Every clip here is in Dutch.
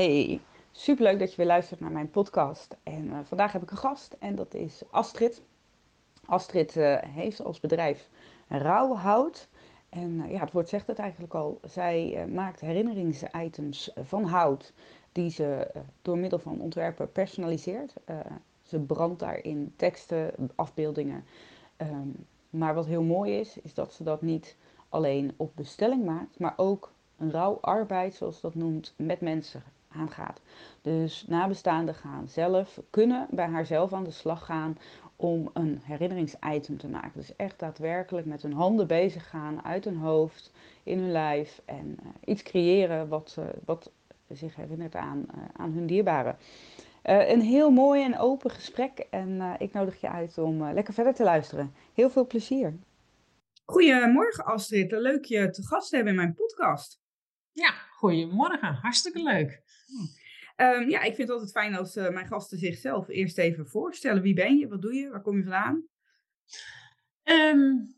Hey, superleuk dat je weer luistert naar mijn podcast. En uh, vandaag heb ik een gast en dat is Astrid. Astrid uh, heeft als bedrijf Rauwhout. En uh, ja, het woord zegt het eigenlijk al. Zij maakt herinneringsitems van hout die ze door middel van ontwerpen personaliseert. ze brandt daarin teksten, afbeeldingen. Um, maar wat heel mooi is, is dat ze dat niet alleen op bestelling maakt, maar ook een rauw arbeid, zoals dat noemt, met mensen aangaat. Dus nabestaanden gaan zelf, kunnen bij haarzelf aan de slag gaan om een herinneringsitem te maken. Dus echt daadwerkelijk met hun handen bezig gaan, uit hun hoofd, in hun lijf en uh, iets creëren wat, uh, wat zich herinnert aan, uh, aan hun dierbaren. een heel mooi en open gesprek en ik nodig je uit om lekker verder te luisteren. Heel veel plezier. Goedemorgen Astrid, leuk je te gast hebben in mijn podcast. Ja, goedemorgen, hartstikke leuk. Um, ja, ik vind het altijd fijn als uh, mijn gasten zichzelf eerst even voorstellen. Wie ben je? Wat doe je? Waar kom je vandaan? Um,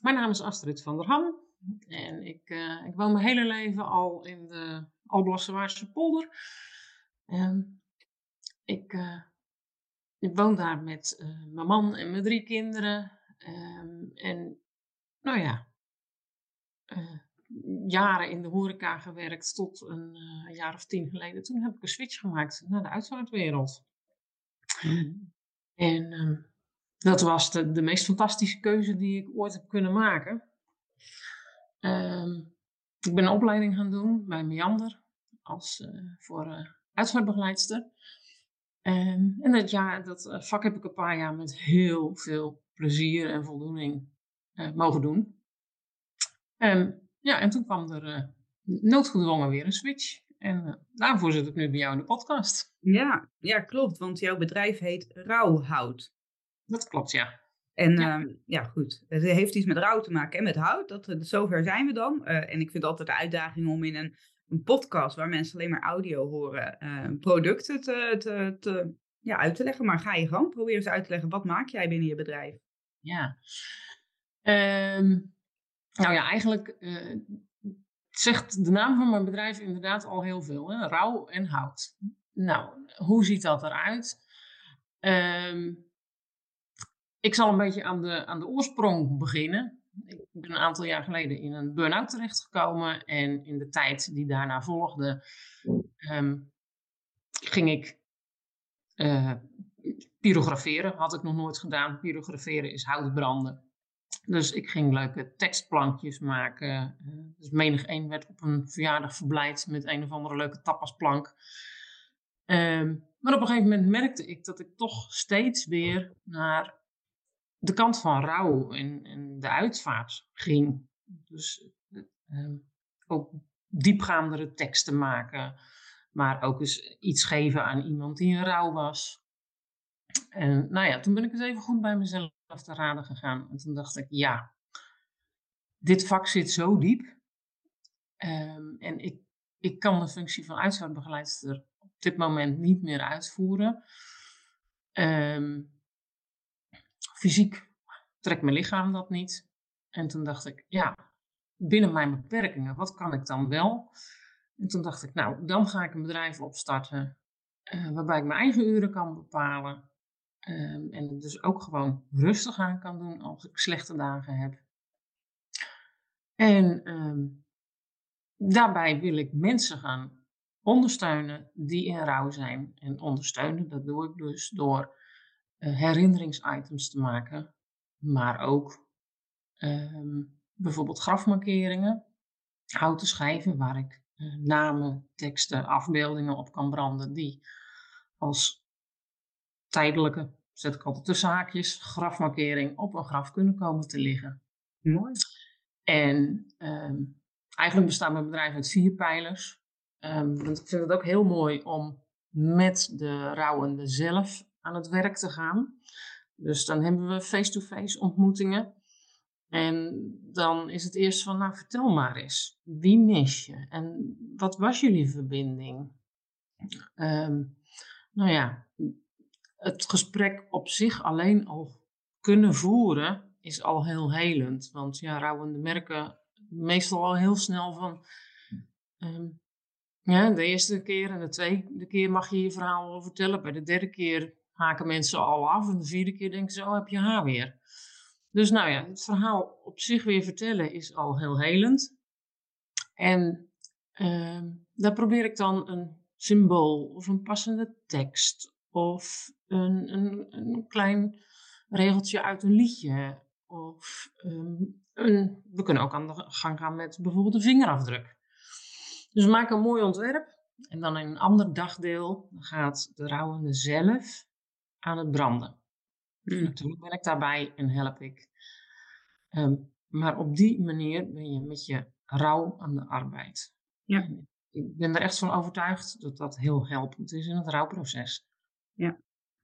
mijn naam is Astrid van der Ham. En ik, uh, ik woon mijn hele leven al in de Alblassewaardse polder. Um, ik, uh, ik woon daar met mijn man en mijn drie kinderen. en nou ja, jaren in de horeca gewerkt tot een uh, jaar of tien geleden. Toen heb ik een switch gemaakt naar de uitvaartwereld. Mm. En uh, dat was de, de meest fantastische keuze die ik ooit heb kunnen maken. Uh, ik ben een opleiding gaan doen bij Meander als, uh, voor uh, uitvaartbegeleidster. Ehm, en dat, jaar, dat vak heb ik een paar jaar met heel veel plezier en voldoening mogen doen. Um, ja, en toen kwam er uh, noodgedwongen weer een switch. En uh, daarvoor zit ik nu bij jou in de podcast. Ja, ja, klopt. Want jouw bedrijf heet Rauwhout. Dat klopt, ja. En ja. Uh, ja, goed. Het heeft iets met rouw te maken en met hout. Dat, eh, zover zijn we dan. en ik vind altijd de uitdaging om in een, een podcast waar mensen alleen maar audio horen, producten te, te, te, ja, uit te leggen. Maar ga je gewoon proberen eens uit te leggen, wat maak jij binnen je bedrijf? Ja. Um, nou ja, eigenlijk uh, zegt de naam van mijn bedrijf inderdaad al heel veel. Hè? Rauw en hout. Nou, hoe ziet dat eruit? Um, ik zal een beetje aan de, aan de oorsprong beginnen. Ik ben een aantal jaar geleden in een burn-out terechtgekomen. En in de tijd die daarna volgde, um, ging ik uh, pyrograferen. Had ik nog nooit gedaan. Pyrograferen is hout branden. Dus ik ging leuke tekstplankjes maken. Uh, dus menig één werd op een verjaardag verblijd met een of andere leuke tapasplank. Um, maar op een gegeven moment merkte ik dat ik toch steeds weer naar de kant van rouw en, de uitvaart ging. Dus uh, ook diepgaandere teksten maken, maar ook eens iets geven aan iemand die in rouw was. En nou ja, toen ben ik eens even goed bij mezelf te raden gegaan. En toen dacht ik, ja, dit vak zit zo diep. Um, en ik, ik kan de functie van uitvaartbegeleidster op dit moment niet meer uitvoeren. Um, fysiek trekt mijn lichaam dat niet. En toen dacht ik, ja, binnen mijn beperkingen, wat kan ik dan wel? En toen dacht ik, nou, dan ga ik een bedrijf opstarten uh, waarbij ik mijn eigen uren kan bepalen. Um, en dus ook gewoon rustig aan kan doen als ik slechte dagen heb. En um, daarbij wil ik mensen gaan ondersteunen die in rouw zijn. En ondersteunen, dat doe ik dus door uh, herinneringsitems te maken, maar ook um, bijvoorbeeld grafmarkeringen, houten schijven waar ik uh, namen, teksten, afbeeldingen op kan branden die als tijdelijke zet ik altijd tussen haakjes, grafmarkering op een graf kunnen komen te liggen. Mooi. En ehm, eigenlijk bestaat mijn bedrijf uit vier pijlers. Ehm, want ik vind het ook heel mooi om met de rouwende zelf aan het werk te gaan. Dus dan hebben we face-to-face ontmoetingen. En dan is het eerst van, nou vertel maar eens, wie mis je? En wat was jullie verbinding? Ehm, nou ja, het gesprek op zich alleen al kunnen voeren is al heel helend. Want ja, rouwende merken meestal al heel snel van... ehm, ja, de eerste keer en de tweede keer mag je je verhaal wel vertellen. Bij de derde keer haken mensen al af. En de vierde keer denken ze, oh, heb je haar weer. Dus nou ja, het verhaal op zich weer vertellen is al heel helend. En ehm, daar probeer ik dan een symbool of een passende tekst of een, een, een klein regeltje uit een liedje. Of ehm, een, we kunnen ook aan de gang gaan met bijvoorbeeld een vingerafdruk. Dus we maken een mooi ontwerp. En dan in een ander dagdeel gaat de rouwende zelf aan het branden. Mm. Natuurlijk ben ik daarbij en help ik. Ehm, maar op die manier ben je met je rouw aan de arbeid. Ja. Ik ben er echt van overtuigd dat dat heel helpend is in het rouwproces.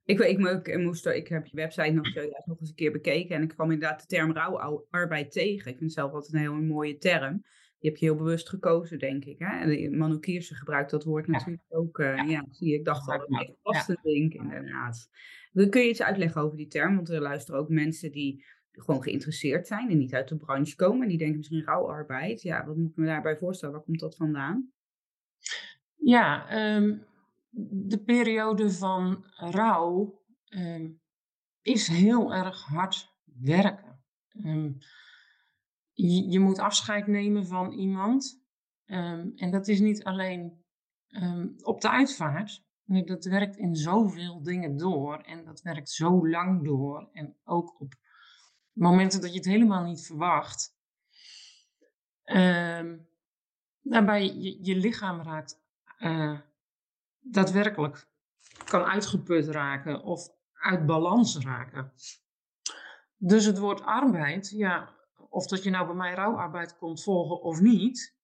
Ik, ik, mo- ik, moest, ik heb je website nog, zojuist nog eens een keer bekeken en ik kwam inderdaad de term rouwarbeid tegen. Ik vind het zelf altijd een heel mooie term. Die heb je heel bewust gekozen, denk ik. Hè? En de- Manu Kiersen gebruikt dat woord Ja. natuurlijk ook. eh, Ja. ja. zie je. Ik dacht al, dat vast een ding, inderdaad. Dan kun je iets uitleggen over die term? Want er luisteren ook mensen die gewoon geïnteresseerd zijn en niet uit de branche komen. En die denken misschien rouwarbeid. Ja, wat moet ik me daarbij voorstellen? Waar komt dat vandaan? Ja, ehm, de periode van rouw ehm, is heel erg hard werken. Ehm, je, je moet afscheid nemen van iemand. ehm, en dat is niet alleen op de uitvaart. Nee, dat werkt in zoveel dingen door. En dat werkt zo lang door. En ook op momenten dat je het helemaal niet verwacht. Daarbij je, je lichaam raakt eh, daadwerkelijk kan uitgeput raken of uit balans raken. Dus het woord arbeid, ja, of dat je nou bij mij rouwarbeid komt volgen of niet,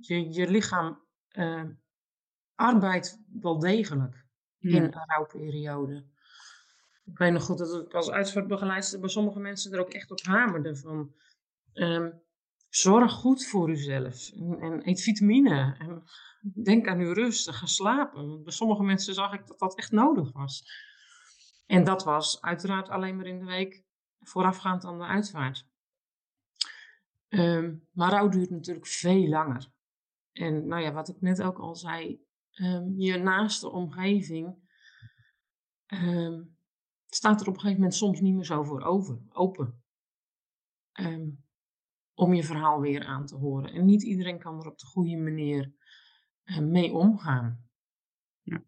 je, je lichaam eh, arbeidt wel degelijk in een rouwperiode. Ik weet nog goed dat ik als uitvaartbegeleidster bij sommige mensen er ook echt op hamerde van ehm, zorg goed voor uzelf en, eet vitamine en denk aan uw rust en ga slapen. Bij sommige mensen zag ik dat dat echt nodig was. En dat was uiteraard alleen maar in de week voorafgaand aan de uitvaart. Ehm, maar rouw duurt natuurlijk veel langer. En nou ja, wat ik net ook al zei, ehm, je naaste omgeving ehm, staat er op een gegeven moment soms niet meer zo voor over, open. Ehm, om je verhaal weer aan te horen. En niet iedereen kan er op de goede manier eh, mee omgaan. Ja.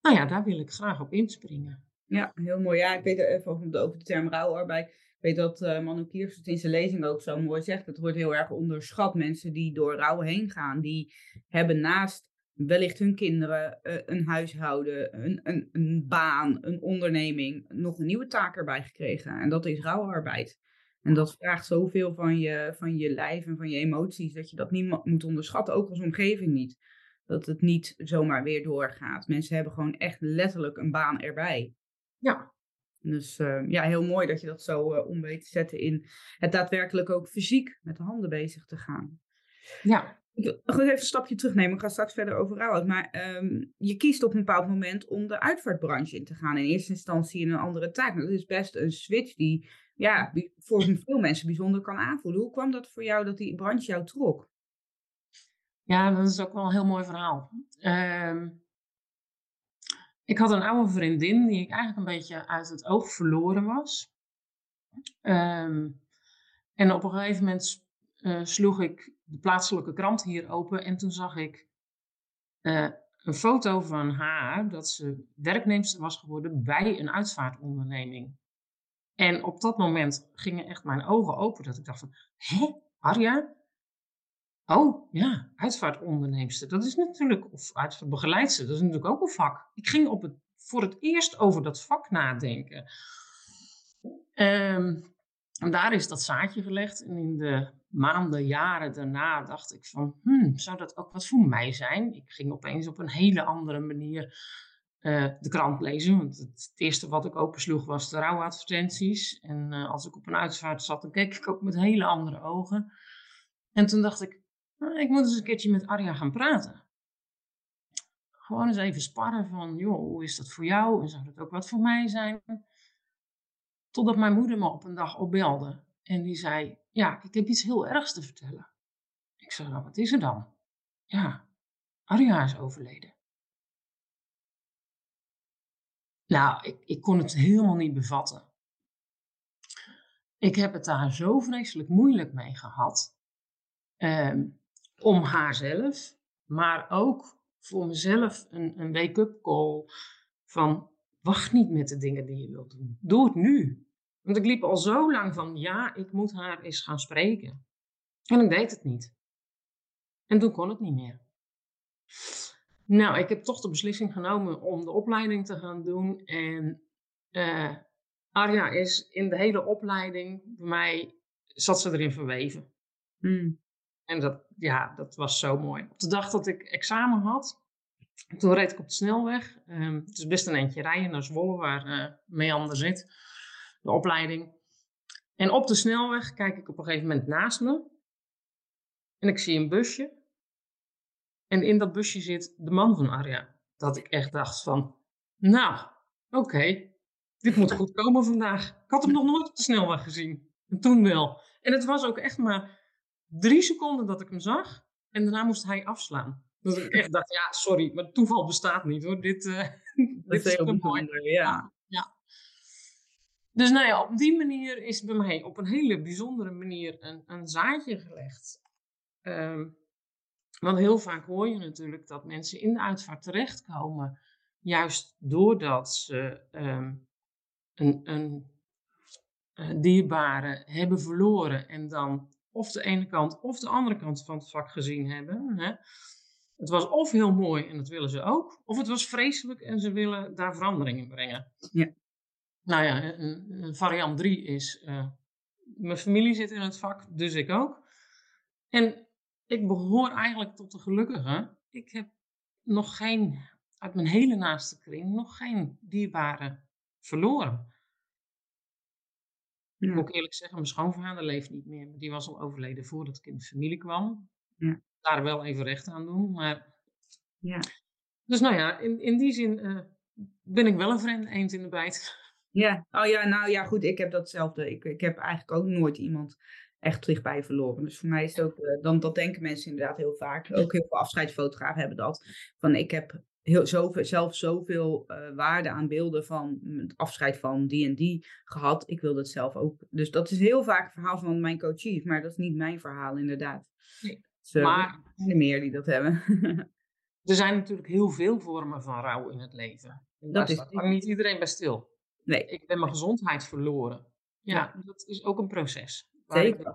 Nou ja, daar wil ik graag op inspringen. Ja, heel mooi. Ja, ik weet even over de, term rouwarbeid. Ik weet dat eh Manu Kiers het in zijn lezing ook zo mooi zegt. Het wordt heel erg onderschat. Mensen die door rouw heen gaan, die hebben naast wellicht hun kinderen eh, een huishouden, een, een, een baan, een onderneming, nog een nieuwe taak erbij gekregen. En dat is rouwarbeid. En dat vraagt zoveel van je, van je lijf en van je emoties, dat je dat niet mo- moet onderschatten, ook als omgeving niet. Dat het niet zomaar weer doorgaat. Mensen hebben gewoon echt letterlijk een baan erbij. Ja, Dus eh, ja, heel mooi dat je dat zo eh, om weet te zetten in het daadwerkelijk ook fysiek met de handen bezig te gaan. ja. Ik wil even een stapje terugnemen. Ik ga straks verder over rouwhout. Maar ehm, je kiest op een bepaald moment om de uitvaartbranche in te gaan. In eerste instantie in een andere taak. Nou, dat is best een switch die ja, voor veel mensen bijzonder kan aanvoelen. Hoe kwam dat voor jou dat die branche jou trok? Ja, dat is ook wel een heel mooi verhaal. Ehm, ik had een oude vriendin die ik eigenlijk een beetje uit het oog verloren was. Ehm, en op een gegeven moment eh, sloeg ik de plaatselijke krant hier open en toen zag ik eh, een foto van haar dat ze werknemster was geworden bij een uitvaartonderneming. En op dat moment gingen echt mijn ogen open dat ik dacht van, hé, Arja? Oh ja, uitvaartonderneemster. Dat is natuurlijk, of uitvaartbegeleidster, dat is natuurlijk ook een vak. Ik ging op het voor het eerst over dat vak nadenken. Ehm, en daar is dat zaadje gelegd. En in de maanden, jaren daarna dacht ik van, hmm, zou dat ook wat voor mij zijn? Ik ging opeens op een hele andere manier uh, de krant lezen. Want het, eerste wat ik opensloeg was de rouwadvertenties. En uh, als ik op een uitvaart zat, dan keek ik ook met hele andere ogen. En toen dacht ik, nou, ik moet eens een keertje met Arja gaan praten. Gewoon eens even sparren van, joh, hoe is dat voor jou? En zou dat ook wat voor mij zijn? Totdat mijn moeder me op een dag opbelde. En die zei, ja, ik heb iets heel ergs te vertellen. Ik zei, nou, wat is er dan? Ja, Arja is overleden. Nou, ik, ik kon het helemaal niet bevatten. Ik heb het daar zo vreselijk moeilijk mee gehad. Um, om haarzelf, maar ook voor mezelf een, een wake-up call van wacht niet met de dingen die je wilt doen. Doe het nu. Want ik liep al zo lang van ja, ik moet haar eens gaan spreken. En ik deed het niet. En toen kon het niet meer. Nou, ik heb toch de beslissing genomen om de opleiding te gaan doen. En uh, Arja is in de hele opleiding, bij mij zat ze erin verweven. Hmm. En dat, ja, dat was zo mooi. Op de dag dat ik examen had, toen reed ik op de snelweg. Um, het is best een eentje rijden naar Zwolle, waar uh, Meander zit, de opleiding. En op de snelweg kijk ik op een gegeven moment naast me. En ik zie een busje. En in dat busje zit de man van Arja. Dat ik echt dacht van, nou, oké, dit moet goed komen vandaag. Ik had hem nog nooit op de snelweg gezien. En toen wel. En het was ook echt maar drie seconden dat ik hem zag. En daarna moest hij afslaan. Dat ik echt dacht, ja, sorry, maar toeval bestaat niet hoor. Dit, uh, dit is heel mooi. Ja. Dus nou ja, op die manier is bij mij op een hele bijzondere manier een, een zaadje gelegd. Um, want heel vaak hoor je natuurlijk dat mensen in de uitvaart terechtkomen, juist doordat ze um, een, een, een dierbare hebben verloren en dan of de ene kant of de andere kant van het vak gezien hebben. Hè. Het was of heel mooi en dat willen ze ook, of het was vreselijk en ze willen daar verandering in brengen. Ja. Nou ja, variant 3 is, uh, mijn familie zit in het vak, dus ik ook. En ik behoor eigenlijk tot de gelukkigen. Ik heb nog geen, uit mijn hele naaste kring, nog geen dierbare verloren. Ja. Ik moet eerlijk zeggen, mijn schoonvader leeft niet meer. Die was al overleden voordat ik in de familie kwam. Ja. Daar wel even recht aan doen, maar... Ja. Dus nou ja, in, in die zin uh, ben ik wel een vreemde eend in de bijt. Ja, oh ja, nou ja, goed, ik heb datzelfde. Ik, ik heb eigenlijk ook nooit iemand echt dichtbij verloren. Dus voor mij is het ook, uh, dan, dat denken mensen inderdaad heel vaak. Ook heel veel afscheidsfotografen hebben dat. Van ik heb heel, zoveel, zelf zoveel uh, waarde aan beelden van het afscheid van die en die gehad. Ik wil dat zelf ook. Dus dat is heel vaak het verhaal van mijn coaches, maar dat is niet mijn verhaal inderdaad. Nee. Dus, maar er meer die dat hebben. er zijn natuurlijk heel veel vormen van rouw in het leven. dat is staat niet iedereen bij stil. Nee. Ik ben mijn gezondheid verloren. Ja, dat is ook een proces. Zeker.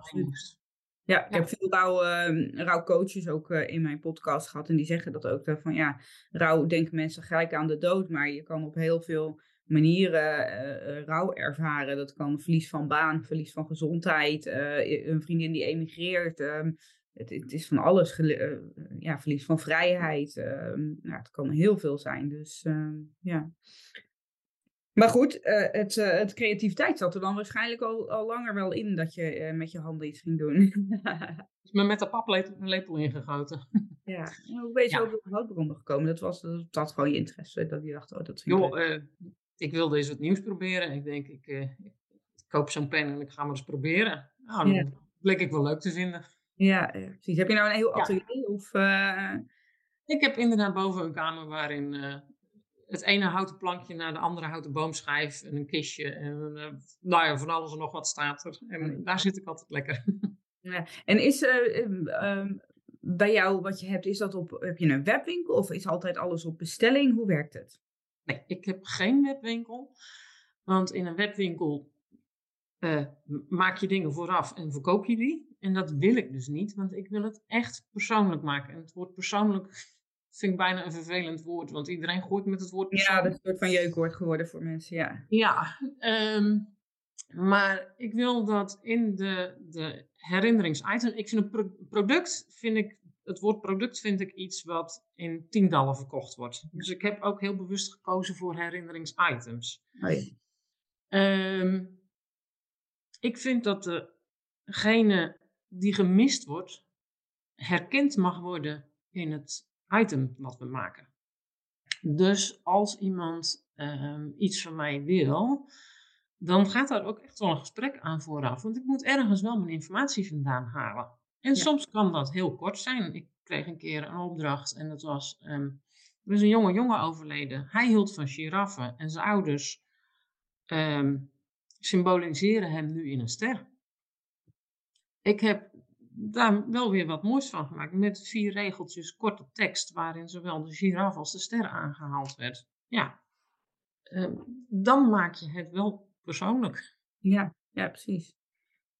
Ja, ik heb veel rouw, uh, rouwcoaches ook uh, in mijn podcast gehad. En die zeggen dat ook. van ja, rouw denken mensen gelijk aan de dood. Maar je kan op heel veel manieren uh, rouw ervaren. Dat kan verlies van baan, verlies van gezondheid. een vriendin die emigreert. Um, het, het, is van alles. ja, verlies van vrijheid. nou, het kan heel veel zijn. Dus ehm, ja. Maar goed, uh, het, uh, het creativiteit zat er dan waarschijnlijk al, al langer wel in dat je uh, met je handen iets ging doen. is me met de paplepel ingegoten. ja, hoe ben je zo op de houtbronnen gekomen? Dat was dat, dat gewoon je interesse, dat je dacht, oh dat vind Joh, ik wilde eens wat nieuws proberen. Ik denk, ik, ik koop zo'n pen en ik ga maar eens proberen. Nou, dat bleek ik wel leuk te vinden. Ja, precies. Heb je nou een heel atelier? Of, Ik heb inderdaad boven een kamer waarin het ene houten plankje naar de andere houten boomschijf en een kistje. En uh, nou ja, van alles en nog wat staat er. En daar zit ik altijd lekker. Ja. En is uh, bij jou wat je hebt, is dat op, heb je een webwinkel of is altijd alles op bestelling? Hoe werkt het? Nee, ik heb geen webwinkel. Want in een webwinkel uh, maak je dingen vooraf en verkoop je die. En dat wil ik dus niet, want ik wil het echt persoonlijk maken. En het woord persoonlijk vind ik bijna een vervelend woord, want iedereen gooit met het woord Ja, dat is een soort van jeukwoord geworden voor mensen, ja. Ja, ehm, maar ik wil dat in de, de herinneringsitem. Ik vind een pro- product, vind ik, het woord product vind ik iets wat in tientallen verkocht wordt. Dus ik heb ook heel bewust gekozen voor herinneringsitems. Oh. Ehm, ik vind dat degene die gemist wordt, herkend mag worden in het item wat we maken. Dus als iemand ehm, iets van mij wil, dan gaat daar ook echt wel een gesprek aan vooraf. Want ik moet ergens wel mijn informatie vandaan halen. En Ja. soms kan dat heel kort zijn. Ik kreeg een keer een opdracht en dat was, ehm, er is een jonge jongen overleden. Hij hield van giraffen en zijn ouders ehm, symboliseren hem nu in een ster. Ik heb daar wel weer wat moois van gemaakt. Met vier regeltjes korte tekst waarin zowel de giraf als de ster aangehaald werd. Ja, ehm, dan maak je het wel persoonlijk. Ja, ja, precies.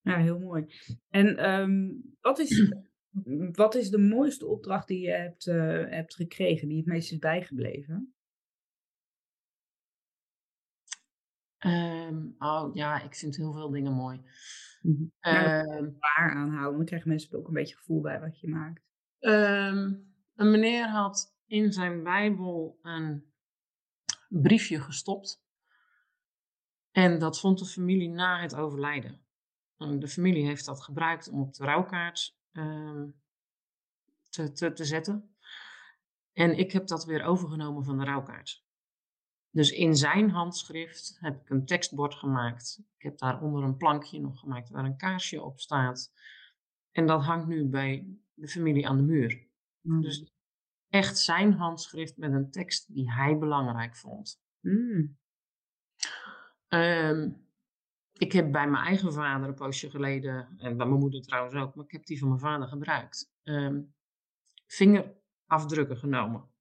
Ja, heel mooi. En ehm, wat, is, wat is de mooiste opdracht die je hebt, eh, hebt gekregen, die het meest is bijgebleven? Ehm, oh ja, ik vind heel veel dingen mooi. Daar Ehm, waar aanhouden, dan krijgen mensen ook een beetje gevoel bij wat je maakt. Ehm, een meneer had in zijn Bijbel een briefje gestopt. En dat vond de familie na het overlijden. En de familie heeft dat gebruikt om op de rouwkaart ehm, te, te, te zetten. En ik heb dat weer overgenomen van de rouwkaart. Dus in zijn handschrift heb ik een tekstbord gemaakt. Ik heb daaronder een plankje nog gemaakt waar een kaarsje op staat. En dat hangt nu bij de familie aan de muur. Dus echt zijn handschrift met een tekst die hij belangrijk vond. Mm. Ehm, ik heb bij mijn eigen vader een poosje geleden, en bij mijn moeder trouwens ook, maar ik heb die van mijn vader gebruikt, ehm, vingerafdrukken genomen.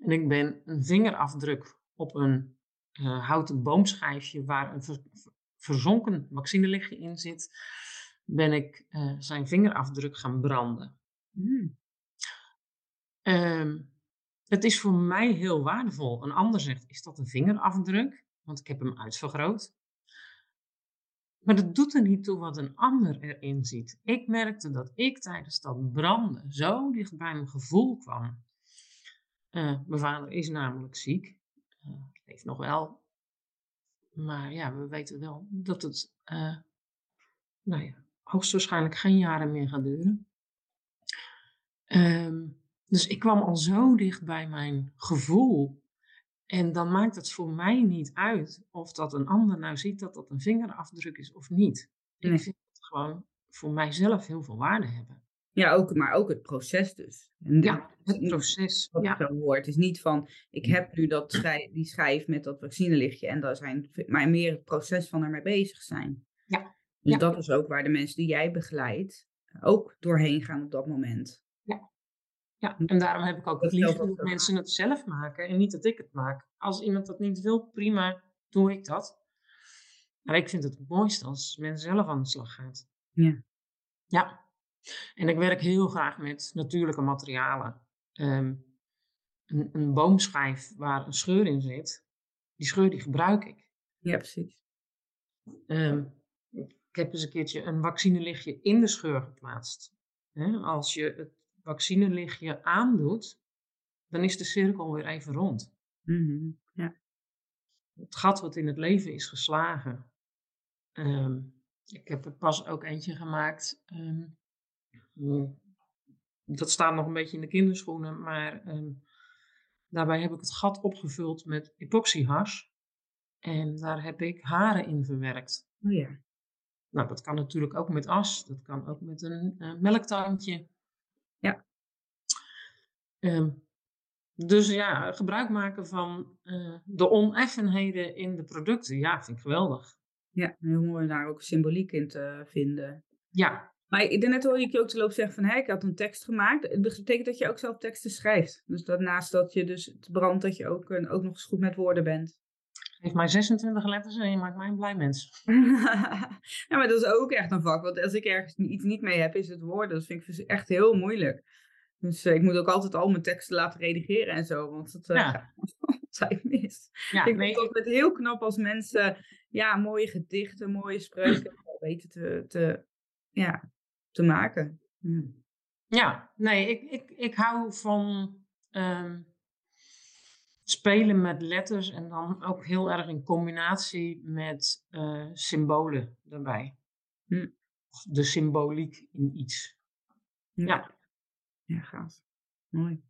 En ik ben een vingerafdruk op een eh, houten boomschijfje waar een ver- ver- verzonken vaccinelichtje in zit, ben ik eh, zijn vingerafdruk gaan branden. Mm. Ehm, het is voor mij heel waardevol. Een ander zegt, is dat een vingerafdruk? Want ik heb hem uitvergroot. Maar dat doet er niet toe wat een ander erin ziet. Ik merkte dat ik tijdens dat branden zo dicht bij mijn gevoel kwam. Eh, mijn vader is namelijk ziek. Eh, leeft nog wel. Maar ja, we weten wel dat het eh, nou ja, hoogstwaarschijnlijk geen jaren meer gaat duren. Ehm, dus ik kwam al zo dicht bij mijn gevoel. En dan maakt het voor mij niet uit of dat een ander nou ziet dat dat een vingerafdruk is of niet. Nee. Ik vind het gewoon voor mijzelf heel veel waarde hebben. Ja, ook, maar ook het proces dus. En Ja, het proces. Wat Ja, ik zo hoor. Het is niet van, ik heb nu dat die schijf met dat vaccinelichtje en daar zijn, maar meer het proces van ermee bezig zijn. Ja. Dus Ja. dat is ook waar de mensen die jij begeleidt ook doorheen gaan op dat moment. ja, en daarom heb ik ook het liefst dat mensen het zelf maken en niet dat ik het maak. Als iemand dat niet wil, prima, doe ik dat. Maar ik vind het het mooiste als mensen zelf aan de slag gaan. Ja. Ja, en ik werk heel graag met natuurlijke materialen. Ehm, een, een boomschijf waar een scheur in zit, die scheur die gebruik ik. Ja, precies. Ehm, ik heb eens een keertje een vaccinelichtje in de scheur geplaatst. Als je het vaccinelichtje aandoet, dan is de cirkel weer even rond. Mhm. Ja. Het gat wat in het leven is geslagen. Ehm, ik heb er pas ook eentje gemaakt. Dat staat nog een beetje in de kinderschoenen, maar ehm, daarbij heb ik het gat opgevuld met epoxyhars. En daar heb ik haren in verwerkt. Oh ja. Nou, dat kan natuurlijk ook met as. Dat kan ook met een eh, melktandje. Ja. Ehm, dus ja, gebruik maken van eh, de oneffenheden in de producten. Ja, vind ik geweldig. Ja, heel mooi daar ook symboliek in te vinden. Ja, Maar ik daarnet hoorde ik je ook te loop zeggen van, hé, ik had een tekst gemaakt. Dat betekent dat je ook zelf teksten schrijft. Dus dat naast dat je dus het brandt, dat je ook, eh, ook nog eens goed met woorden bent. geef mij 26 letters en je maakt mij een blij mens. ja, maar dat is ook echt een vak. Want als ik ergens iets niet mee heb, is het woorden. Dat vind ik echt heel moeilijk. Dus ik moet ook altijd al mijn teksten laten redigeren en zo, want het Ja. gaat altijd mis. Ja, ik vind het altijd heel knap als mensen ja, mooie gedichten, mooie spreuken weten te, te, ja, te maken. Ja. Ja, nee, ik, ik, ik hou van ehm, spelen met letters en dan ook heel erg in combinatie met eh, symbolen erbij. Hm. De symboliek in iets. Ja. Ja, gaaf. Mooi.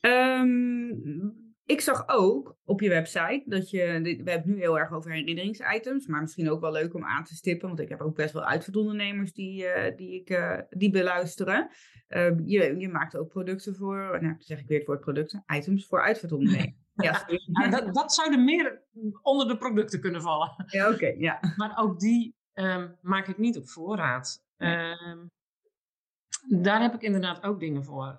Ehm, ik zag ook op je website dat je, we hebben het nu heel erg over herinneringsitems, maar misschien ook wel leuk om aan te stippen, want ik heb ook best wel uitvaartondernemers die, eh, die, ik, eh, die beluisteren. Ehm, je, je maakt ook producten voor, nou dan zeg ik weer het woord producten, items voor uitvaartondernemers. Ja. Nou, dat, dat zouden meer onder de producten kunnen vallen. ja oké, ja. Maar ook die ehm, maak ik niet op voorraad. Ehm, daar heb ik inderdaad ook dingen voor.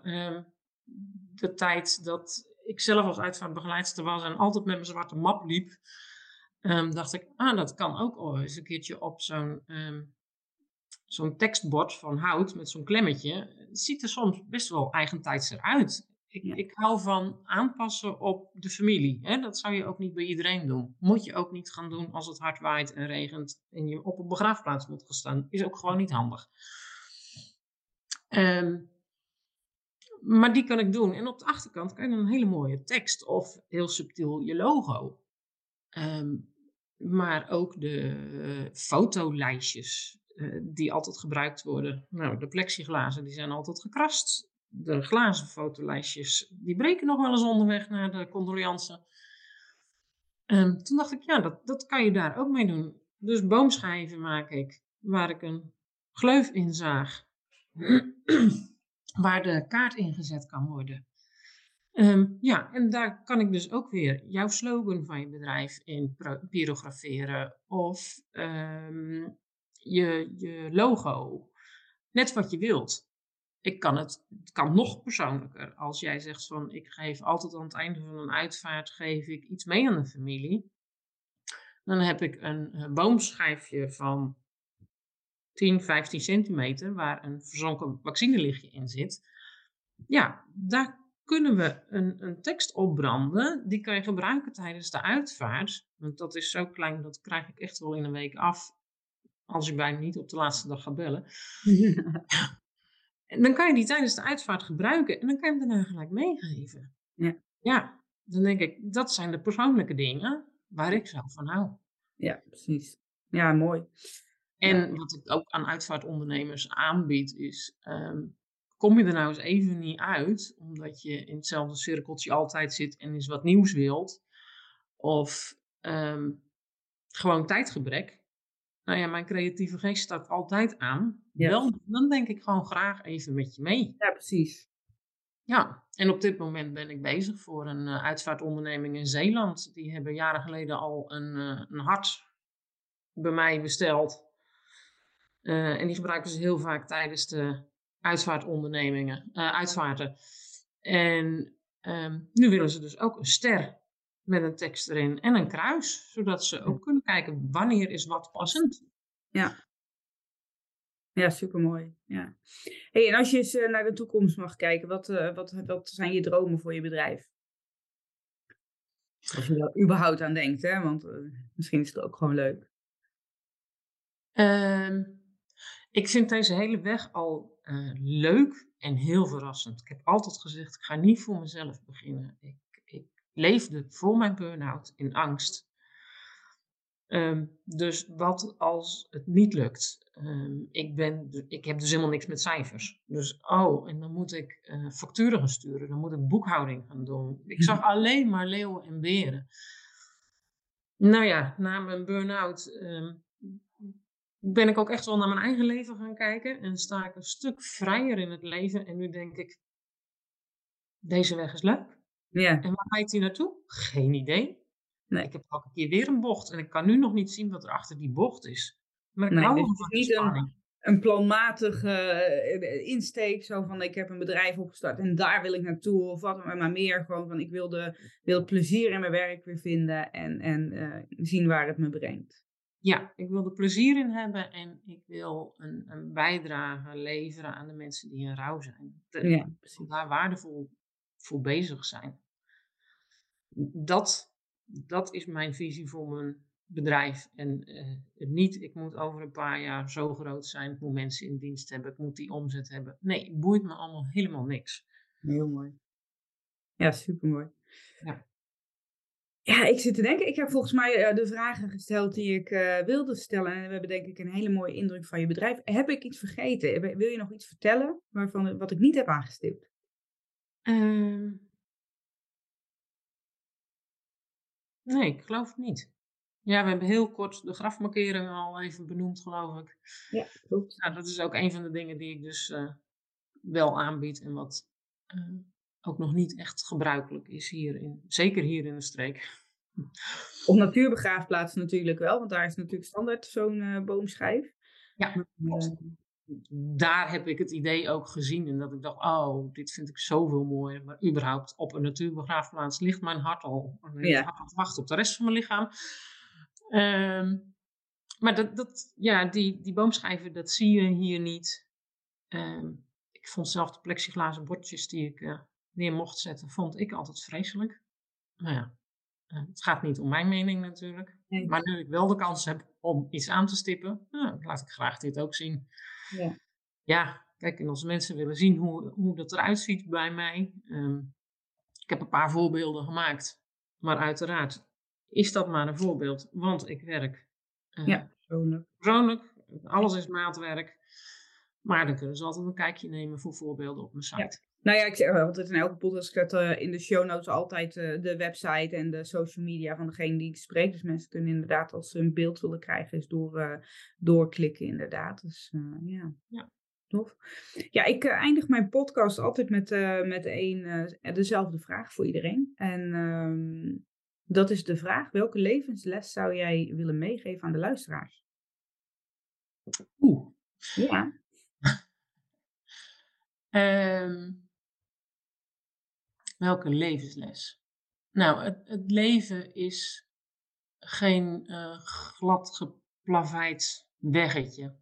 De tijd dat ik zelf als uitvaartbegeleidster was en altijd met mijn zwarte map liep, ehm, dacht ik, ah, dat kan ook oh, eens een keertje op zo'n ehm, zo'n tekstbord van hout met zo'n klemmetje. Het ziet er soms best wel eigentijds eruit. Ik, Ja. ik hou van aanpassen op de familie. Hè? Dat zou je ook niet bij iedereen doen. Moet je ook niet gaan doen als het hard waait en regent en je op een begraafplaats moet gaan staan. Is ook gewoon niet handig. Ehm, maar die kan ik doen. En op de achterkant kan je dan een hele mooie tekst of heel subtiel je logo. Ehm, maar ook de eh, fotolijstjes eh, die altijd gebruikt worden. Nou, de plexiglazen die zijn altijd gekrast. De glazen fotolijstjes die breken nog wel eens onderweg naar de condoleance. Ehm, toen dacht ik, ja, dat, dat kan je daar ook mee doen. Dus boomschijven maak ik, waar ik een gleuf in zaag, waar de kaart in gezet kan worden. Ehm, ja, en daar kan ik dus ook weer jouw slogan van je bedrijf in pyrograferen of ehm, je, je logo. Net wat je wilt. Ik kan het, het kan nog persoonlijker. Als jij zegt van ik geef altijd aan het einde van een uitvaart geef ik iets mee aan de familie. Dan heb ik een, eh, boomschijfje van 10, 15 centimeter waar een verzonken vaccinelichtje in zit. Ja, daar kunnen we een, een tekst opbranden. Die kan je gebruiken tijdens de uitvaart. Want dat is zo klein, dat krijg ik echt wel in een week af. Als je bijna niet op de laatste dag gaat bellen. En dan kan je die tijdens de uitvaart gebruiken en dan kan je hem daarna gelijk meegeven. Ja. Ja, dan denk ik, dat zijn de persoonlijke dingen waar ik zo van hou. ja, precies. Ja, mooi. En wat ik ook aan uitvaartondernemers aanbied is, ehm, kom je er nou eens even niet uit, omdat je in hetzelfde cirkeltje altijd zit en eens wat nieuws wilt, of ehm, gewoon tijdgebrek. Nou ja, mijn creatieve geest staat altijd aan. Ja. Wel, dan denk ik gewoon graag even met je mee. Ja, precies. Ja, en op dit moment ben ik bezig voor een eh, uitvaartonderneming in Zeeland. Die hebben jaren geleden al een, eh, een hart bij mij besteld. Eh, en die gebruiken ze heel vaak tijdens de uitvaartondernemingen, eh, uitvaarten. En ehm, nu willen ze dus ook een ster met een tekst erin en een kruis, zodat ze ook kunnen kijken wanneer is wat passend. Ja, supermooi. Ja. Hey, en als je eens eh, naar de toekomst mag kijken, wat, wat, wat zijn je dromen voor je bedrijf? Als je er überhaupt aan denkt, hè? want misschien is het ook gewoon leuk. Ehm, ik vind deze hele weg al eh, leuk en heel verrassend. Ik heb altijd gezegd, ik ga niet voor mezelf beginnen. Ik, ik leefde voor mijn burn-out in angst. Ehm, dus wat als het niet lukt? Ehm, ik, ben, ik heb dus helemaal niks met cijfers. Dus, oh, en dan moet ik eh, facturen gaan sturen. Dan moet ik boekhouding gaan doen. Ik zag alleen maar leeuwen en beren. Nou ja, na mijn burn-out ehm, ben ik ook echt wel naar mijn eigen leven gaan kijken. En sta ik een stuk vrijer in het leven. En nu denk ik, deze weg is leuk. Ja, En waar leidt die naartoe? Geen idee. Nee. Ik heb elke keer weer een bocht. En ik kan nu nog niet zien wat er achter die bocht is. Maar ik Nee, hou dus niet een- een planmatige eh, insteek, zo van ik heb een bedrijf opgestart en daar wil ik naartoe, of wat, maar maar meer gewoon van ik wil, de, wil plezier in mijn werk weer vinden en, en eh, zien waar het me brengt. Ja, ik wil er plezier in hebben en ik wil een, een bijdrage leveren aan de mensen die in rouw zijn. ja, precies. Daar waardevol voor bezig zijn. Dat, dat is mijn visie voor mijn bedrijf. En uh, niet, ik moet over een paar jaar zo groot zijn, ik moet mensen in dienst hebben, ik moet die omzet hebben. Nee, boeit me allemaal helemaal niks. Heel mooi. Ja, supermooi. Ja. Ja, ik zit te denken. Ik heb volgens mij uh, de vragen gesteld die ik uh, wilde stellen. En we hebben denk ik een hele mooie indruk van je bedrijf. Heb ik iets vergeten? Wil je nog iets vertellen waarvan, wat ik niet heb aangestipt? Uh, nee, ik geloof het niet. Ja, we hebben heel kort de grafmarkering al even benoemd, geloof ik. Ja, klopt. Nou, dat is ook een van de dingen die ik dus uh, wel aanbied en wat ook nog niet echt gebruikelijk is hier, in, zeker hier in de streek. Op natuurbegraafplaatsen natuurlijk wel, want daar is natuurlijk standaard zo'n uh, boomschijf. Ja, uh, daar heb ik het idee ook gezien en dat ik dacht, oh, dit vind ik zoveel mooier. Maar überhaupt op een natuurbegraafplaats ligt mijn hart al. Ja. hart wacht op de rest van mijn lichaam. Um, maar dat, dat, ja, die, die boomschijven, dat zie je hier niet. Um, ik vond zelf de plexiglazen bordjes die ik uh, neer mocht zetten, vond ik altijd vreselijk. Nou ja, uh, het gaat niet om mijn mening natuurlijk. Nee. Maar nu ik wel de kans heb om iets aan te stippen, nou, laat ik graag dit ook zien. Ja, ja kijk, en als mensen willen zien hoe, hoe dat eruit ziet bij mij. Um, ik heb een paar voorbeelden gemaakt. Maar uiteraard is dat maar een voorbeeld, want ik werk uh, ja, persoonlijk. persoonlijk. Alles is maatwerk. Maar dan kunnen ze altijd een kijkje nemen voor voorbeelden op mijn site. Nou ja, ik zeg altijd in elke podcast ik uh, in de show notes altijd uh, de website en de social media van degene die ik spreek. Dus mensen kunnen inderdaad, als ze een beeld willen krijgen, is door, uh, doorklikken inderdaad. Dus ja. ja. Tof. Ja, ik eindig mijn podcast altijd met, met een, dezelfde vraag voor iedereen. En ehm, dat is de vraag, welke levensles zou jij willen meegeven aan de luisteraars? Oeh. Ja. um, welke levensles? Nou, het, het leven is geen uh, glad geplaveid weggetje.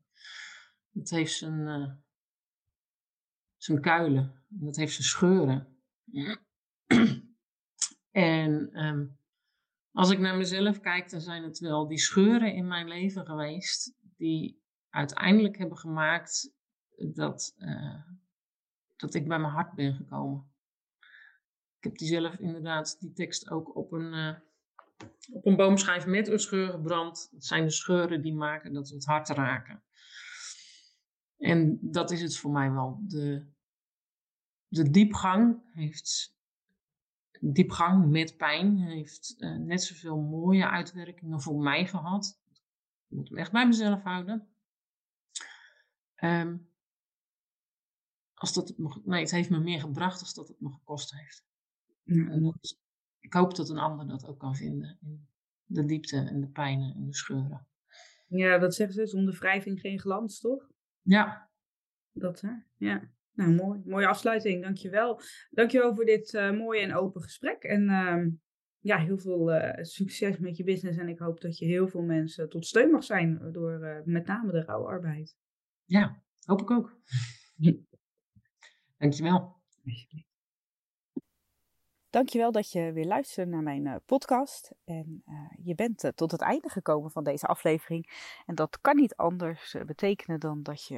Het heeft zijn, uh, zijn kuilen. Dat heeft zijn scheuren. en um, als ik naar mezelf kijk, dan zijn het wel die scheuren in mijn leven geweest die uiteindelijk hebben gemaakt dat, uh, dat ik bij mijn hart ben gekomen. Ik heb die zelf inderdaad, die tekst ook op een, uh, op een boomschijf met een scheur gebrand. Het zijn de scheuren die maken dat we het hart raken. En dat is het voor mij wel. De, de diepgang heeft diepgang met pijn heeft uh, net zoveel mooie uitwerkingen voor mij gehad. Ik moet hem echt bij mezelf houden. Um, als dat het, nee, het heeft me meer gebracht als dat het me gekost heeft. Ja. Dat, ik hoop dat een ander dat ook kan vinden. In de diepte en de pijnen en de scheuren. Ja, dat zeggen ze, zonder wrijving geen glans, toch? Ja. Dat hè? Ja. Nou, mooi. Mooie afsluiting. Dankjewel. Dankjewel voor dit uh, mooie en open gesprek. En uh, ja, heel veel uh, succes met je business. En ik hoop dat je heel veel mensen tot steun mag zijn door met name de rouwarbeid. Ja, hoop ik ook. Dankjewel. Dankjewel dat je weer luistert naar mijn podcast. En je bent tot het einde gekomen van deze aflevering. En dat kan niet anders betekenen dan dat je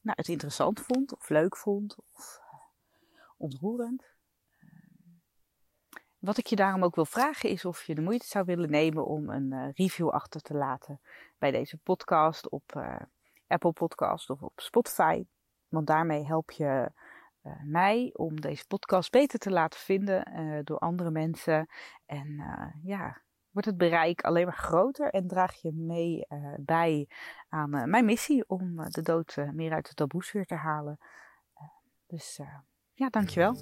nou, het interessant vond, of leuk vond, of ontroerend. Wat ik je daarom ook wil vragen is of je de moeite zou willen nemen om een review achter te laten bij deze podcast op Apple Podcast of op Spotify. Want daarmee help je mij om deze podcast beter te laten vinden door andere mensen. En ja, wordt het bereik alleen maar groter en draag je mee bij aan mijn missie om de dood meer uit de taboesfeer te halen. dus ja, dankjewel.